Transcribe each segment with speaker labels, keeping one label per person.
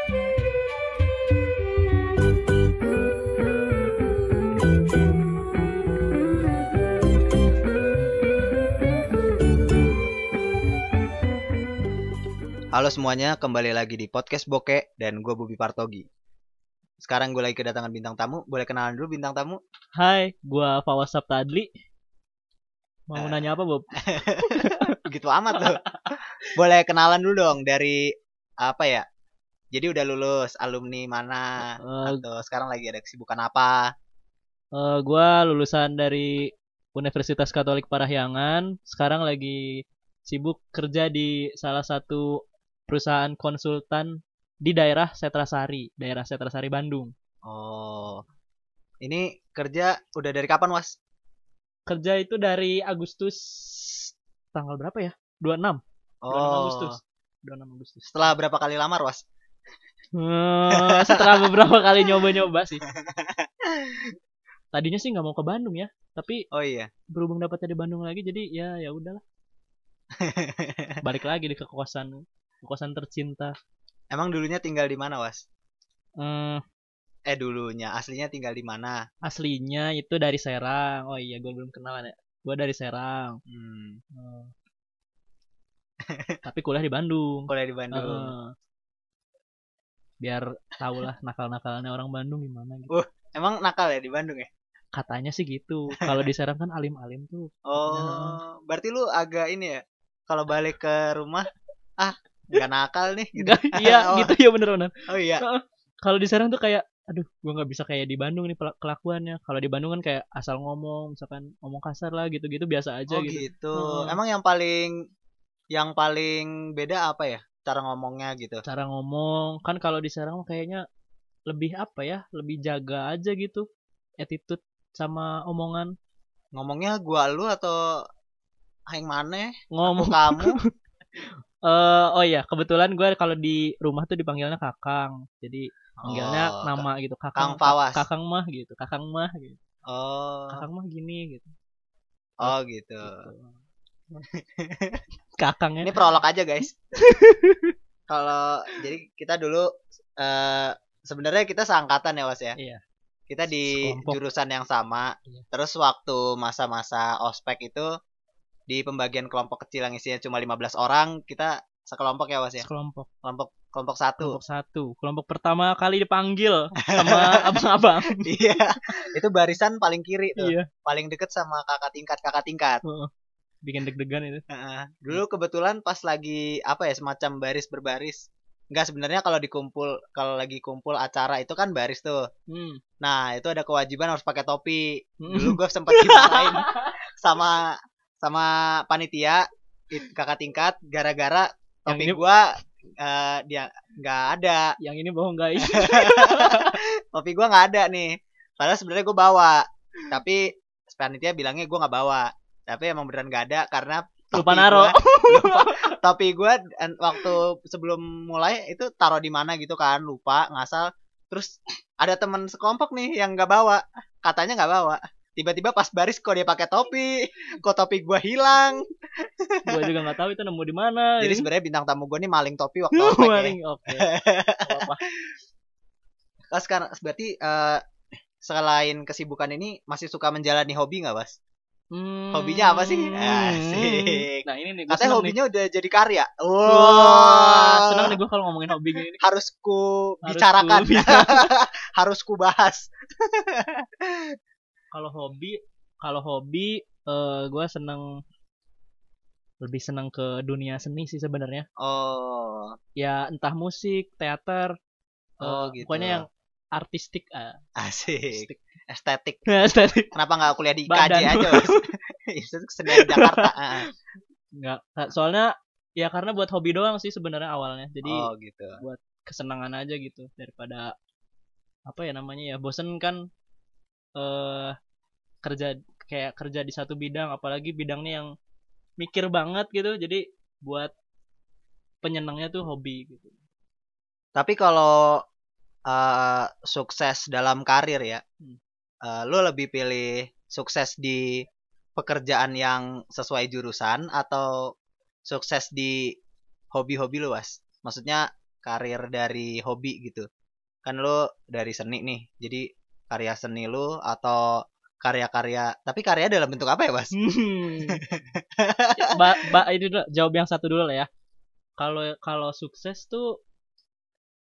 Speaker 1: Halo semuanya, kembali lagi di podcast Boke dan gue Bobi Partogi. Sekarang gue lagi kedatangan bintang tamu. Boleh kenalan dulu bintang tamu?
Speaker 2: Hai, gua Fawaz Saptadli. Mau
Speaker 1: Eh.
Speaker 2: nanya apa, Bob?
Speaker 1: Begitu amat loh. Boleh kenalan dulu dong dari apa ya? Jadi udah lulus alumni mana
Speaker 2: Eh,
Speaker 1: atau sekarang lagi ada kesibukan apa?
Speaker 2: eh, gua lulusan dari Universitas Katolik Parahyangan. Sekarang lagi sibuk kerja di salah satu perusahaan konsultan di daerah Setrasari, daerah Setrasari Bandung.
Speaker 1: Oh. Ini kerja udah dari kapan, Was?
Speaker 2: Kerja itu dari Agustus tanggal berapa ya? 26. 26
Speaker 1: Oh.
Speaker 2: Agustus. 26 Agustus.
Speaker 1: Setelah berapa kali lamar, Was?
Speaker 2: Eh, setelah beberapa kali nyoba-nyoba sih. Tadinya sih nggak mau ke Bandung ya, tapi
Speaker 1: Oh iya.
Speaker 2: berhubung dapetnya di Bandung lagi jadi ya ya udahlah balik lagi di ke kosan kosan tercinta
Speaker 1: Emang dulunya tinggal di mana, Was?
Speaker 2: Hmm,
Speaker 1: Eh dulunya, aslinya tinggal di mana?
Speaker 2: aslinya itu dari Serang oh iya gue belum kenalan ya gue dari Serang
Speaker 1: Hmm,
Speaker 2: Hmm. tapi kuliah di Bandung
Speaker 1: kuliah di Bandung.
Speaker 2: Heeh. Biar tau lah nakal-nakalnya orang Bandung gimana gitu
Speaker 1: Emang nakal ya di Bandung ya?
Speaker 2: katanya sih gitu kalau di Serang kan alim-alim tuh
Speaker 1: Oh, berarti lu agak ini ya. Kalau balik ke rumah, ah, nggak nakal nih gitu.
Speaker 2: Enggak, iya
Speaker 1: Oh.
Speaker 2: gitu ya bener-bener
Speaker 1: Oh iya.
Speaker 2: kalau di Serang tuh kayak aduh gua nggak bisa kayak di Bandung nih kelakuannya kalau di Bandung kan kayak asal ngomong misalkan ngomong kasar lah gitu-gitu biasa aja
Speaker 1: Oh
Speaker 2: gitu
Speaker 1: gitu.
Speaker 2: Heeh.
Speaker 1: Emang yang paling yang paling beda apa ya? Cara ngomongnya gitu.
Speaker 2: cara ngomong kan kalau di Serang kayaknya lebih apa ya lebih jaga aja gitu attitude sama omongan
Speaker 1: Ngomongnya gua lu atau aing maneh, aku
Speaker 2: ngomong
Speaker 1: kamu.
Speaker 2: Eh, oh iya kebetulan gue kalau di rumah tuh dipanggilnya kakang jadi panggilnya
Speaker 1: Oh,
Speaker 2: nama gitu
Speaker 1: Kang
Speaker 2: kakang
Speaker 1: Fawas.
Speaker 2: kakang mah gitu kakang mah gitu
Speaker 1: Oh,
Speaker 2: kakang mah gini gitu
Speaker 1: oh gitu.
Speaker 2: kakang ya
Speaker 1: Ini prolog aja guys. Kalau jadi kita dulu eh sebenarnya kita seangkatan ya Was ya.
Speaker 2: Iya.
Speaker 1: Kita di
Speaker 2: Sekelompok.
Speaker 1: jurusan yang sama.
Speaker 2: Iya.
Speaker 1: Terus waktu masa-masa ospek itu di pembagian kelompok kecil yang isinya cuma 15 orang, kita sekelompok ya Was ya.
Speaker 2: kelompok
Speaker 1: Kelompok kelompok satu.
Speaker 2: kelompok satu kelompok pertama kali dipanggil sama abang-abang
Speaker 1: Iya. itu barisan paling kiri tuh.
Speaker 2: iya
Speaker 1: Paling deket sama kakak tingkat kakak tingkat.
Speaker 2: Heeh. Bikin deg-degan itu
Speaker 1: Heeh. Dulu kebetulan pas lagi apa ya semacam baris berbaris. Enggak sebenarnya kalau dikumpul kalau lagi kumpul acara itu kan baris tuh.
Speaker 2: hmm.
Speaker 1: Nah, itu ada kewajiban harus pakai topi.
Speaker 2: Hmm.
Speaker 1: Dulu gue sempet dimarahin sama sama panitia it- kakak tingkat gara-gara topi
Speaker 2: ini-
Speaker 1: gua eh, dia nggak ada.
Speaker 2: yang ini bohong guys
Speaker 1: Topi gua nggak ada nih. Padahal sebenarnya gue bawa. Tapi panitia bilangnya gua nggak bawa. Tapi emang beneran nggak ada karena
Speaker 2: lupa naro
Speaker 1: gua- lupa, topi gue waktu sebelum mulai itu taruh di mana gitu kan lupa ngasal terus ada teman sekelompok nih yang nggak bawa katanya nggak bawa tiba-tiba pas baris kok dia pakai topi kok topi gue hilang
Speaker 2: gue juga nggak tahu itu nemu di mana
Speaker 1: jadi
Speaker 2: ini.
Speaker 1: sebenarnya bintang tamu gue nih maling topi waktu ospek ya.
Speaker 2: maling oke Nggak apa-apa.
Speaker 1: Nah, sekarang berarti eh, selain kesibukan ini masih suka menjalani hobi nggak Bas?
Speaker 2: Hmm.
Speaker 1: Hobinya apa sih? Asik.
Speaker 2: nah ini nih
Speaker 1: Katanya
Speaker 2: seneng nih
Speaker 1: hobinya udah jadi karya.
Speaker 2: Wah,
Speaker 1: Wah,
Speaker 2: seneng nih gue kalau ngomongin hobi gini
Speaker 1: harus ku
Speaker 2: Harus
Speaker 1: bicarakan,
Speaker 2: ku
Speaker 1: harus ku bahas.
Speaker 2: kalau hobi kalau hobi eh gue seneng lebih seneng ke dunia seni sih sebenarnya
Speaker 1: Oh,
Speaker 2: ya entah musik teater
Speaker 1: Oh,
Speaker 2: eh,
Speaker 1: gitu.
Speaker 2: pokoknya yang artistik ah
Speaker 1: asik.
Speaker 2: artistik
Speaker 1: Estetik.
Speaker 2: estetik
Speaker 1: Kenapa nggak kuliah di IKJ aja? Itu kesenian Jakarta. Ah.
Speaker 2: nggak soalnya ya karena buat hobi doang sih sebenarnya awalnya jadi
Speaker 1: oh, gitu.
Speaker 2: kesenangan aja gitu daripada apa ya namanya ya bosen kan eh kerja kayak kerja di satu bidang apalagi bidangnya yang mikir banget gitu jadi buat penyenangnya tuh hobi gitu
Speaker 1: Tapi kalau eh, sukses dalam karir ya,
Speaker 2: Hmm.
Speaker 1: Eh, lu lebih pilih sukses di pekerjaan yang sesuai jurusan atau sukses di hobi-hobi lu, Was? Maksudnya karir dari hobi gitu. Kan lu dari seni nih. Jadi karya seni lu atau karya-karya tapi karya dalam bentuk apa ya, Bas?
Speaker 2: Hmm. ba, ba, ini dulu, jawab yang satu dulu lah ya. Kalau kalau sukses tuh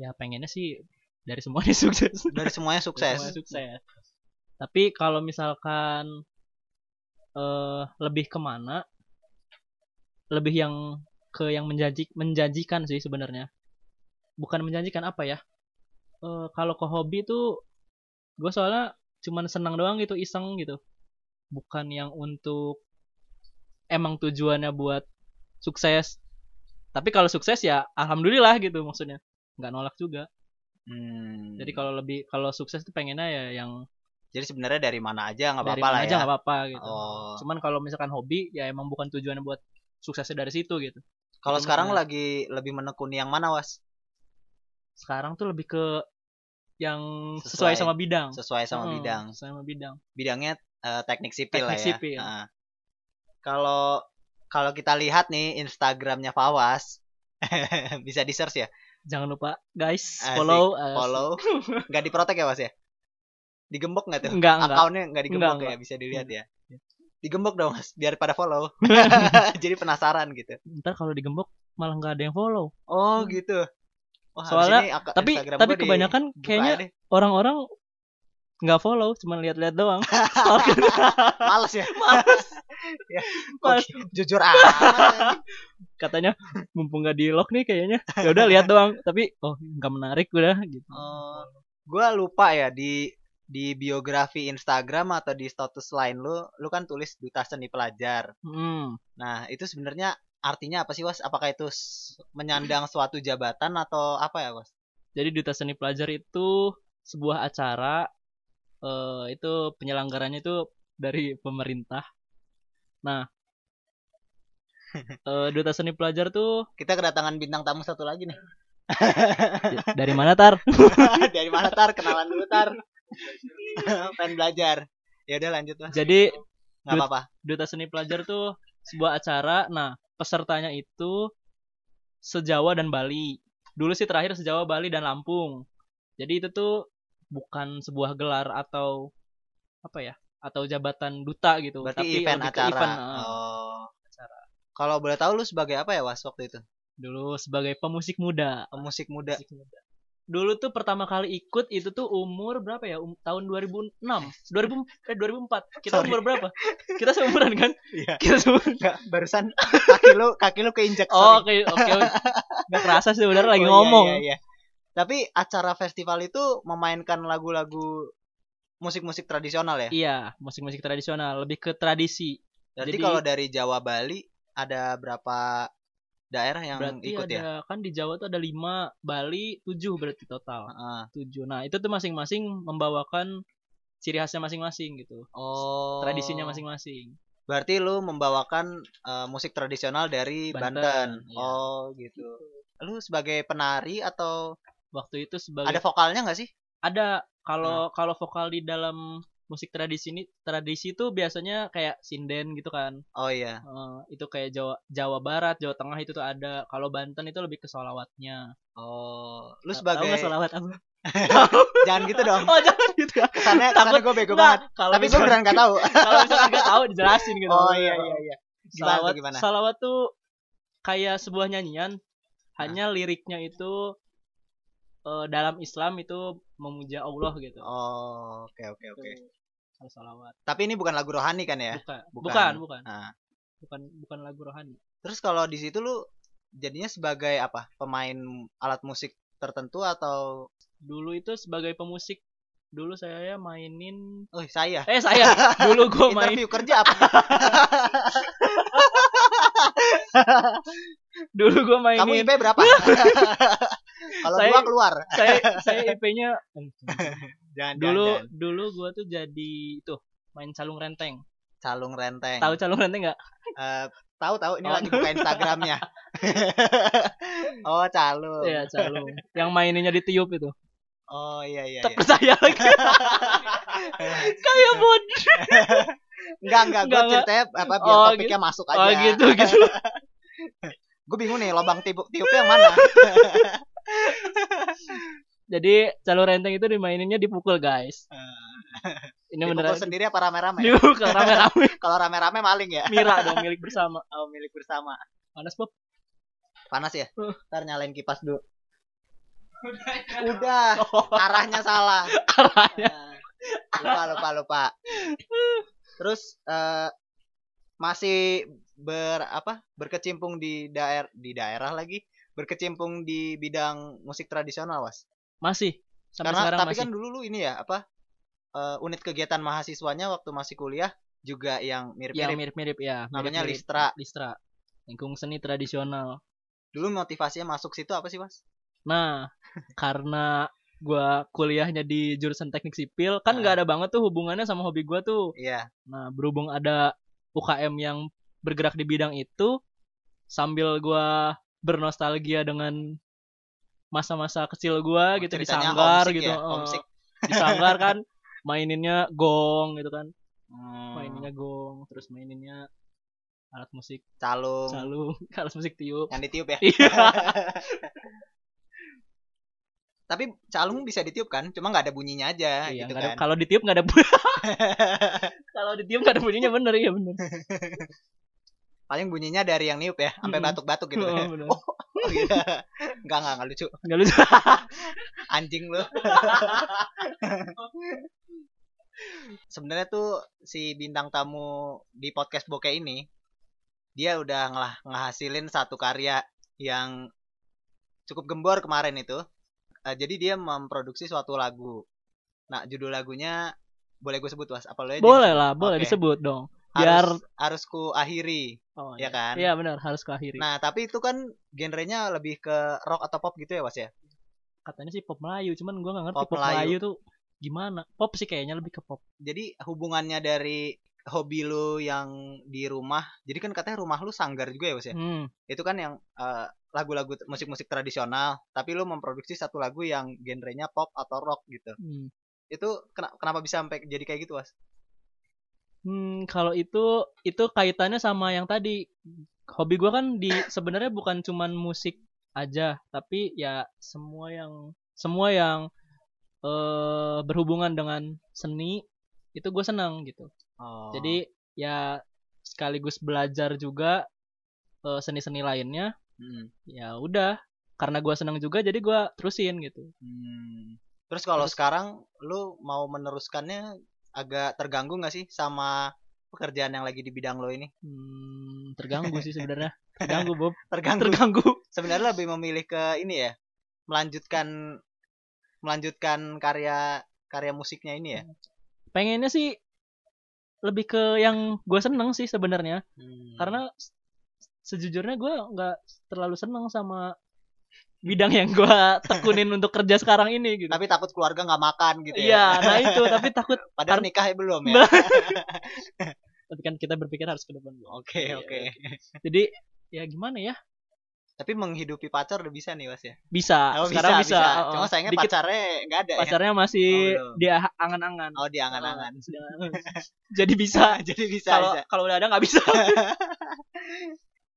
Speaker 2: ya pengennya sih dari semuanya sukses.
Speaker 1: Dari semuanya sukses.
Speaker 2: Semuanya sukses. Tapi kalau misalkan eh lebih ke mana? Lebih yang ke yang menjanji menjanjikan sih sebenarnya. Bukan menjanjikan apa ya? Eh kalau ke hobi tuh gue soalnya cuman senang doang gitu, iseng gitu. Bukan yang untuk emang tujuannya buat sukses. Tapi kalau sukses ya alhamdulillah gitu maksudnya. Nggak nolak juga.
Speaker 1: Hmm.
Speaker 2: Jadi kalau lebih kalau sukses tuh pengennya ya yang
Speaker 1: Jadi sebenarnya dari mana aja nggak apa-apa
Speaker 2: mana
Speaker 1: lah
Speaker 2: aja
Speaker 1: ya.
Speaker 2: nggak apa-apa gitu.
Speaker 1: Oh.
Speaker 2: Cuman kalau misalkan hobi ya emang bukan tujuannya buat suksesnya dari situ gitu.
Speaker 1: Kalau sekarang lagi lebih menekuni yang mana, Was?
Speaker 2: Sekarang tuh lebih ke yang
Speaker 1: Sesuai-
Speaker 2: sesuai, sama bidang.
Speaker 1: Sesuai sama
Speaker 2: Hmm,
Speaker 1: bidang.
Speaker 2: Sesuai sama bidang.
Speaker 1: Bidangnya eh, teknik sipil
Speaker 2: Teknik
Speaker 1: lah ya.
Speaker 2: sipil.
Speaker 1: Heeh. Kalau kalau kita lihat nih Instagramnya Fawas bisa di search ya
Speaker 2: Jangan lupa guys
Speaker 1: Asik.
Speaker 2: follow eh,
Speaker 1: follow nggak diprotek ya was ya digembok nggak tuh
Speaker 2: Enggak, enggak.
Speaker 1: akunnya nggak digembok
Speaker 2: Enggak,
Speaker 1: ya bisa dilihat ya digembok dong mas biar pada follow jadi penasaran gitu
Speaker 2: Ntar kalau digembok malah nggak ada yang follow.
Speaker 1: oh gitu Wah,
Speaker 2: Soalnya-
Speaker 1: ini
Speaker 2: tapi
Speaker 1: Instagram
Speaker 2: tapi kebanyakan kayaknya
Speaker 1: aja
Speaker 2: orang-orang nggak follow, cuma lihat-lihat doang.
Speaker 1: males ya
Speaker 2: Males.
Speaker 1: ya,
Speaker 2: Males.
Speaker 1: kok jujur amat
Speaker 2: Katanya mumpung nggak di lock nih kayaknya. Ya udah lihat doang, tapi oh nggak menarik udah gitu.
Speaker 1: Oh, gue lupa ya di di biografi Instagram atau di status lain lu, lu kan tulis duta seni pelajar.
Speaker 2: Hmm.
Speaker 1: Nah, itu sebenarnya artinya apa sih, Was? Apakah itu menyandang suatu jabatan atau apa ya, Was?
Speaker 2: Jadi Duta Seni Pelajar itu sebuah acara eh itu penyelenggaranya itu dari pemerintah. Nah, eh Duta Seni Pelajar tuh
Speaker 1: Kita kedatangan bintang tamu satu lagi nih.
Speaker 2: dari mana tar?
Speaker 1: Dari mana tar? Kenalan dulu tar. Pengen belajar. Ya udah lanjut, Mas.
Speaker 2: Jadi
Speaker 1: Nggak
Speaker 2: Dut-
Speaker 1: apa-apa.
Speaker 2: Duta Seni Pelajar tuh sebuah acara. Nah, pesertanya itu sejawa dan Bali. Dulu sih terakhir sejawa Bali dan Lampung. Jadi itu tuh bukan sebuah gelar atau apa ya? Atau jabatan duta gitu.
Speaker 1: Berarti
Speaker 2: tapi
Speaker 1: event acara.
Speaker 2: event, eh.
Speaker 1: Oh. Kalau boleh tahu lu sebagai apa ya, Was, waktu itu?
Speaker 2: Dulu sebagai pemusik muda.
Speaker 1: Pemusik muda.
Speaker 2: Musik muda. Dulu tuh pertama kali ikut itu tuh umur berapa ya? Um, tahun 2006, 2000 eh 2004. Kita
Speaker 1: Sorry.
Speaker 2: umur berapa? Kita seumuran kan?
Speaker 1: Iya.
Speaker 2: Kita seumuran.
Speaker 1: Enggak, barusan kaki lu kaki lu keinjek.
Speaker 2: Oh, oke oke. Gak kerasa sih bener lagi
Speaker 1: Oh, iya,
Speaker 2: ngomong.
Speaker 1: iya, iya. Tapi acara festival itu memainkan lagu-lagu musik-musik tradisional ya.
Speaker 2: Iya, musik-musik tradisional, lebih ke tradisi.
Speaker 1: Berarti
Speaker 2: Jadi-
Speaker 1: kalau dari Jawa Bali ada berapa daerah yang
Speaker 2: Berarti
Speaker 1: ikut
Speaker 2: ada
Speaker 1: ya?
Speaker 2: kan di Jawa tuh ada 5, Bali 7 berarti total.
Speaker 1: Heeh.
Speaker 2: 7. Nah, itu tuh masing-masing membawakan ciri khasnya masing-masing gitu.
Speaker 1: Oh.
Speaker 2: Tradisinya masing-masing.
Speaker 1: Berarti lu membawakan eh, musik tradisional dari
Speaker 2: Banten,
Speaker 1: Banten.
Speaker 2: iya.
Speaker 1: Oh, gitu. Lu sebagai penari atau
Speaker 2: Waktu itu sebagai
Speaker 1: ada vokalnya nggak sih?
Speaker 2: ada kalau kalau vokal di dalam musik tradisi ini tradisi itu biasanya kayak sinden gitu kan
Speaker 1: Oh iya.
Speaker 2: Eh, itu kayak Jawa Jawa Barat Jawa Tengah itu tuh ada kalau Banten itu lebih ke solawatnya
Speaker 1: Oh, lu
Speaker 2: Tahu
Speaker 1: sebagai
Speaker 2: nggak solawat apa
Speaker 1: jangan gitu dong.
Speaker 2: oh jangan gitu ya
Speaker 1: kesannya
Speaker 2: Takut-
Speaker 1: gue bego banget.
Speaker 2: kalau
Speaker 1: Tapi gue beneran gak tahu.
Speaker 2: kalau misalkan nggak tahu dijelasin gitu
Speaker 1: Oh iya iya iya. Gimana tuh,
Speaker 2: salawat
Speaker 1: gimana?
Speaker 2: salawat tuh kayak sebuah nyanyian hanya liriknya itu eh, dalam Islam itu memuja Allah gitu
Speaker 1: Oh, oke oke oke.
Speaker 2: Itu kalau salawat
Speaker 1: Tapi ini bukan lagu rohani kan ya?
Speaker 2: bukan
Speaker 1: Bukan.
Speaker 2: bukan bukan
Speaker 1: Nah,
Speaker 2: bukan bukan lagu rohani
Speaker 1: terus kalau di situ lu jadinya sebagai apa? Pemain alat musik tertentu atau
Speaker 2: dulu itu sebagai pemusik dulu saya mainin
Speaker 1: oh saya
Speaker 2: eh saya dulu gue main
Speaker 1: interview kerja apa?
Speaker 2: dulu gue
Speaker 1: Kamu
Speaker 2: mainin
Speaker 1: IP berapa? kalau
Speaker 2: Saya-
Speaker 1: dua keluar.
Speaker 2: saya saya IP-nya
Speaker 1: Jangan
Speaker 2: dulu
Speaker 1: jangan, jangan.
Speaker 2: dulu gue tuh jadi itu main calung renteng
Speaker 1: calung renteng.
Speaker 2: tahu calung renteng nggak
Speaker 1: Eh, tahu tahu ini
Speaker 2: Oh.
Speaker 1: lagi buka Instagramnya. oh, calung.
Speaker 2: Iya calung yang maininnya ditiup itu
Speaker 1: Oh iya iya.
Speaker 2: tak
Speaker 1: iya.
Speaker 2: percaya lagi kayak bod
Speaker 1: Enggak enggak, gue ceritanya apa biar
Speaker 2: Oh,
Speaker 1: topiknya masuk aja.
Speaker 2: oh gitu gitu
Speaker 1: Gue bingung nih lubang tiup tiupnya yang mana.
Speaker 2: Jadi calur renteng itu dimaininnya dipukul guys. Ini
Speaker 1: Dipukul
Speaker 2: beneran
Speaker 1: sendiri apa rame-rame?
Speaker 2: dipukul rame-rame.
Speaker 1: Kalau rame-rame maling ya.
Speaker 2: Mira dong milik bersama.
Speaker 1: Oh, milik bersama.
Speaker 2: Panas Bob.
Speaker 1: Panas ya?
Speaker 2: Uh.
Speaker 1: Ntar nyalain kipas dulu. Udah, arahnya salah.
Speaker 2: Arahnya.
Speaker 1: Nah, lupa, lupa, lupa. Terus eh masih ber apa? Berkecimpung di daerah di daerah lagi, berkecimpung di bidang musik tradisional, Was.
Speaker 2: Masih. Sampai
Speaker 1: Karena
Speaker 2: sekarang
Speaker 1: tapi
Speaker 2: masih.
Speaker 1: kan dulu lu ini ya, apa? eh, unit kegiatan mahasiswanya waktu masih kuliah juga yang
Speaker 2: yang
Speaker 1: mirip-mirip.
Speaker 2: mirip-mirip ya.
Speaker 1: Namanya
Speaker 2: mirip-mirip.
Speaker 1: Listra.
Speaker 2: Listra. Lingkung seni tradisional.
Speaker 1: Dulu motivasinya masuk situ apa sih, Was?
Speaker 2: Nah, karena gua kuliahnya di jurusan teknik sipil, kan nggak ada banget tuh hubungannya sama hobi gua tuh.
Speaker 1: Iya.
Speaker 2: Nah, berhubung ada UKM yang bergerak di bidang itu, sambil gua bernostalgia dengan masa-masa kecil gua gitu di
Speaker 1: Oh,
Speaker 2: sanggar
Speaker 1: homesick
Speaker 2: gitu.
Speaker 1: ya, homesick.
Speaker 2: di sanggar kan maininnya gong gitu kan.
Speaker 1: Hmm,
Speaker 2: Maininnya gong, terus maininnya alat musik
Speaker 1: calung
Speaker 2: calung, alat musik tiup.
Speaker 1: yang ditiup ya.
Speaker 2: Iya.
Speaker 1: Tapi calung bisa ditiup kan? Cuma nggak ada bunyinya aja
Speaker 2: Iya,
Speaker 1: gitu kan.
Speaker 2: kalau ditiup nggak ada bu- kalau ditiup nggak ada bunyinya bener iya bener.
Speaker 1: Paling bunyinya dari yang niup ya, sampai batuk-batuk gitu.
Speaker 2: Oh, bener.
Speaker 1: Oh, oh iya. Enggak, enggak, enggak lucu.
Speaker 2: Nggak lucu.
Speaker 1: Anjing lu. Sebenarnya tuh si bintang tamu di podcast bokeh ini dia udah ngelah ngehasilin satu karya yang cukup gembor kemarin itu. Eh, jadi dia memproduksi suatu lagu. Nah, judul lagunya boleh gue sebut was apa lo aja
Speaker 2: Boleh lah, boleh
Speaker 1: Oke.
Speaker 2: disebut dong.
Speaker 1: Harus
Speaker 2: Biar
Speaker 1: harus ku akhiri
Speaker 2: oh,
Speaker 1: ya kan?
Speaker 2: Iya benar, harus kuakhiri.
Speaker 1: Nah, tapi itu kan genrenya lebih ke rock atau pop gitu ya, Was ya?
Speaker 2: Katanya sih pop Melayu, cuman gua nggak ngerti
Speaker 1: Pop
Speaker 2: pop,
Speaker 1: Melayu.
Speaker 2: Melayu. tuh gimana. Pop sih kayaknya lebih ke pop.
Speaker 1: Jadi hubungannya dari hobi lu yang di rumah. Jadi kan katanya rumah lu sanggar juga ya, Was ya?
Speaker 2: Hmm.
Speaker 1: Itu kan yang eh, lagu-lagu musik-musik tradisional, tapi lu memproduksi satu lagu yang genrenya pop atau rock gitu.
Speaker 2: hmm.
Speaker 1: Itu kena- kenapa bisa sampai jadi kayak gitu, Was?
Speaker 2: Hmm, kalau itu itu kaitannya sama yang tadi. Hobi gua kan di sebenarnya bukan cuman musik aja, tapi ya semua yang semua yang eh berhubungan dengan seni itu gue senang gitu.
Speaker 1: Oh.
Speaker 2: Jadi ya sekaligus belajar juga eh, seni-seni lainnya.
Speaker 1: Mm.
Speaker 2: Ya udah, karena gua senang juga jadi gua terusin gitu.
Speaker 1: Hmm. Terus kalau
Speaker 2: Terus-
Speaker 1: sekarang lu mau meneruskannya agak terganggu nggak sih sama pekerjaan yang lagi di bidang lo ini?
Speaker 2: Hmm, terganggu sih sebenarnya. Terganggu Bob.
Speaker 1: Terganggu.
Speaker 2: Terganggu.
Speaker 1: Sebenarnya lebih memilih ke ini ya, melanjutkan melanjutkan karya karya musiknya ini ya.
Speaker 2: Pengennya sih lebih ke yang gue seneng sih sebenarnya.
Speaker 1: Hmm.
Speaker 2: Karena sejujurnya gue nggak terlalu seneng sama bidang yang gue tekunin untuk kerja sekarang ini gitu.
Speaker 1: tapi takut keluarga nggak makan gitu
Speaker 2: Iya,
Speaker 1: ya.
Speaker 2: nah itu tapi takut.
Speaker 1: Padahal nikah ya belum ya.
Speaker 2: Tapi kan kita berpikir harus ke depan. Bro.
Speaker 1: Oke
Speaker 2: Iya,
Speaker 1: oke.
Speaker 2: Jadi ya gimana ya?
Speaker 1: Tapi menghidupi pacar udah bisa nih mas ya.
Speaker 2: Bisa.
Speaker 1: Oh
Speaker 2: sekarang
Speaker 1: bisa
Speaker 2: bisa.
Speaker 1: bisa.
Speaker 2: uh-uh.
Speaker 1: Cuma sayangnya
Speaker 2: Dikit
Speaker 1: pacarnya nggak ada ya.
Speaker 2: pacarnya masih
Speaker 1: Oh, belum.
Speaker 2: dia angan-angan.
Speaker 1: Oh di angan-angan.
Speaker 2: Oh. Jadi bisa.
Speaker 1: Jadi bisa.
Speaker 2: Kalau kalau udah ada nggak bisa.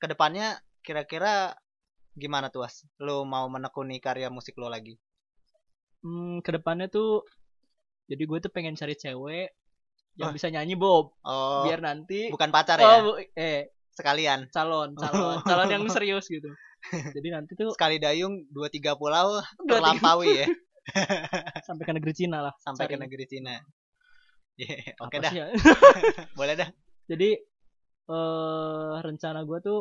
Speaker 1: Ke depannya kira-kira gimana tuh mas? Lu mau menekuni karya musik lo lagi?
Speaker 2: hmm, ke depannya tuh jadi gue tuh pengen cari cewek yang
Speaker 1: Wah.
Speaker 2: bisa nyanyi Bob
Speaker 1: Oh
Speaker 2: biar nanti
Speaker 1: bukan pacar
Speaker 2: oh
Speaker 1: ya?
Speaker 2: bu- eh
Speaker 1: Sekalian.
Speaker 2: calon calon calon yang serius gitu jadi nanti tuh
Speaker 1: Sekali dayung dua tiga pulau terlampaui ya
Speaker 2: sampai ke negeri Cina lah
Speaker 1: sampai ke
Speaker 2: cari.
Speaker 1: negeri Cina. Yeah, Oke dah,
Speaker 2: sih ya?
Speaker 1: boleh dah.
Speaker 2: jadi eh rencana gue tuh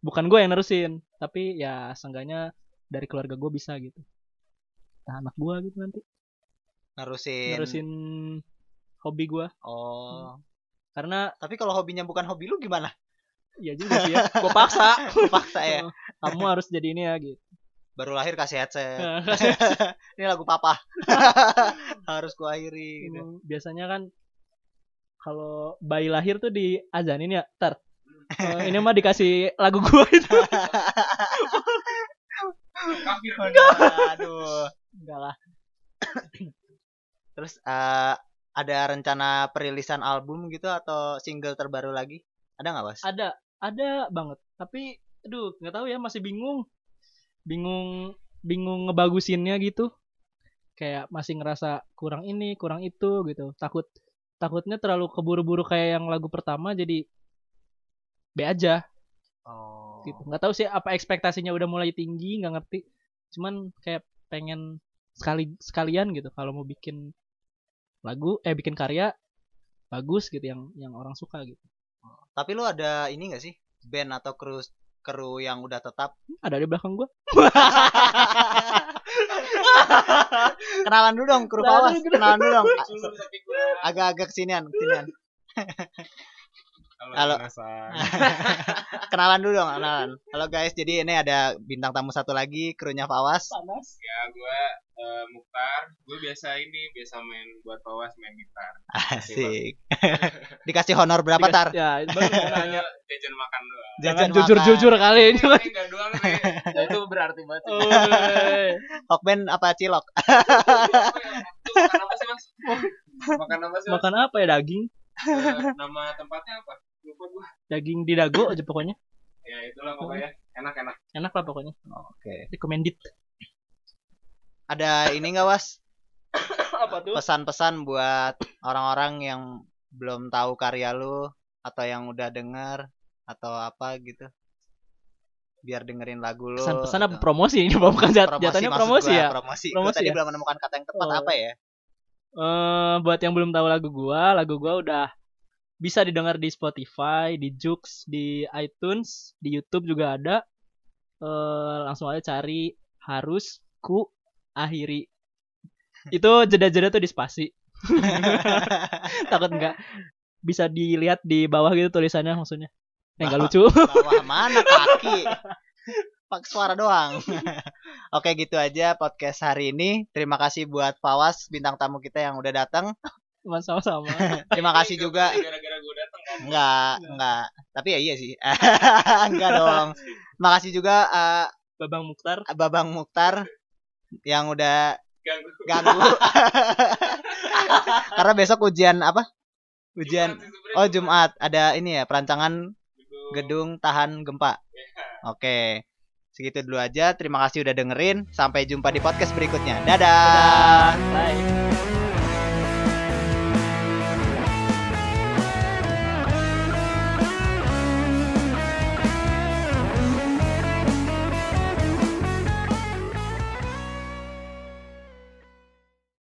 Speaker 2: bukan gue yang nerusin tapi ya seenggaknya dari keluarga gue bisa gitu nah, anak gue gitu nanti
Speaker 1: Nerusin.
Speaker 2: nerusin hobi gue
Speaker 1: Oh.
Speaker 2: karena
Speaker 1: Tapi kalau hobinya bukan hobi lu gimana?
Speaker 2: ya juga sih ya gue paksa
Speaker 1: Paksa ya.
Speaker 2: kamu harus jadi ini ya gitu
Speaker 1: Baru lahir kasih headset. Ini lagu papa. Harus ku akhiri gitu.
Speaker 2: Emang biasanya kan kalau bayi lahir tuh diazanin ya ter Eh, ini mah dikasih lagu gua itu
Speaker 1: Aduh.
Speaker 2: enggak lah
Speaker 1: Terus eh, ada rencana perilisan album gitu atau single terbaru lagi? Ada nggak, Bos?
Speaker 2: ada ada banget tapi aduh nggak tahu ya masih bingung bingung bingung ngebagusinnya gitu kayak masih ngerasa kurang ini kurang itu gitu takut takutnya terlalu keburu-buru kayak yang lagu pertama jadi B aja
Speaker 1: Oh.
Speaker 2: gitu nggak tahu sih apa ekspektasinya udah mulai tinggi nggak ngerti cuman kayak pengen sekali sekalian gitu kalau mau bikin lagu eh bikin karya bagus gitu yang yang orang suka gitu
Speaker 1: Tapi lu ada ini gak sih? Band atau kru kru yang udah tetap?
Speaker 2: ada di belakang gua
Speaker 1: Kenalan dulu dong kru
Speaker 2: Kenalan
Speaker 1: Pawas.
Speaker 2: dulu.
Speaker 1: Kenalan dulu dong. Agak-agak kesinian, kesinian.
Speaker 3: kalau
Speaker 1: Halo. Kenalan dulu dong, kenalan. Halo guys, jadi ini ada bintang tamu satu lagi, krunya Pawas.
Speaker 2: panas
Speaker 3: ya gua eh, Mukhtar. Gue biasa ini biasa main buat pawas main gitar.
Speaker 1: Asik. Dikasih honor berapa tar?
Speaker 2: ya baru mau nanya.
Speaker 3: Jajan makan doang.
Speaker 2: Jangan
Speaker 1: Jajan
Speaker 2: jujur jujur
Speaker 1: makan.
Speaker 2: kali ini
Speaker 3: ini enggak doang nih.
Speaker 2: Ya, itu berarti banget
Speaker 3: Oh,
Speaker 1: Hokben apa cilok?
Speaker 3: Makan apa sih mas? Makan apa sih
Speaker 2: makan apa ya daging?
Speaker 3: Eh, nama tempatnya apa
Speaker 2: daging di dago aja pokoknya
Speaker 3: ya itulah pokoknya enak enak
Speaker 2: enak lah pokoknya
Speaker 1: Oke.
Speaker 2: recommended
Speaker 1: Ada ini nggak was?
Speaker 2: apa tuh
Speaker 1: Pesan-pesan buat orang-orang yang belum tahu karya lu atau yang udah denger atau apa gitu? Biar dengerin lagu lu.
Speaker 2: pesan-pesan apa promosi ini bukan jat
Speaker 1: Promosi
Speaker 2: jatuhnya promosi
Speaker 1: gua,
Speaker 2: ya
Speaker 1: Promosi. Gua
Speaker 2: Promosi
Speaker 1: tadi
Speaker 2: ya?
Speaker 1: belum menemukan kata yang tepat
Speaker 2: Oh.
Speaker 1: apa ya?
Speaker 2: eh buat yang belum tahu lagu gua, lagu gua udah bisa didengar di Spotify, di Joox, di iTunes, di YouTube juga ada. Eh langsung aja cari harus ku akhiri. Itu jeda-jeda tuh di spasi. Takut enggak bisa dilihat di bawah gitu tulisannya maksudnya. Eh enggak lucu.
Speaker 1: Bawah mana kaki? Pak suara doang. Oke gitu aja podcast hari ini. Terima kasih buat Fawas bintang tamu kita yang udah datang.
Speaker 2: Sama-sama.
Speaker 1: Terima kasih juga.
Speaker 3: datang kan
Speaker 1: Enggak, enggak. Tapi ya iya sih. enggak dong. Makasih juga eh,
Speaker 2: Babang Mukhtar.
Speaker 1: Babang Mukhtar yang udah
Speaker 3: ganggu
Speaker 1: ganggu. Karena besok ujian apa? Ujian Oh Jumat ada ini ya perancangan gedung tahan gempa. Oke. Segitu dulu aja. Terima kasih udah dengerin. Sampai jumpa di podcast berikutnya. Dadah.
Speaker 2: Bye.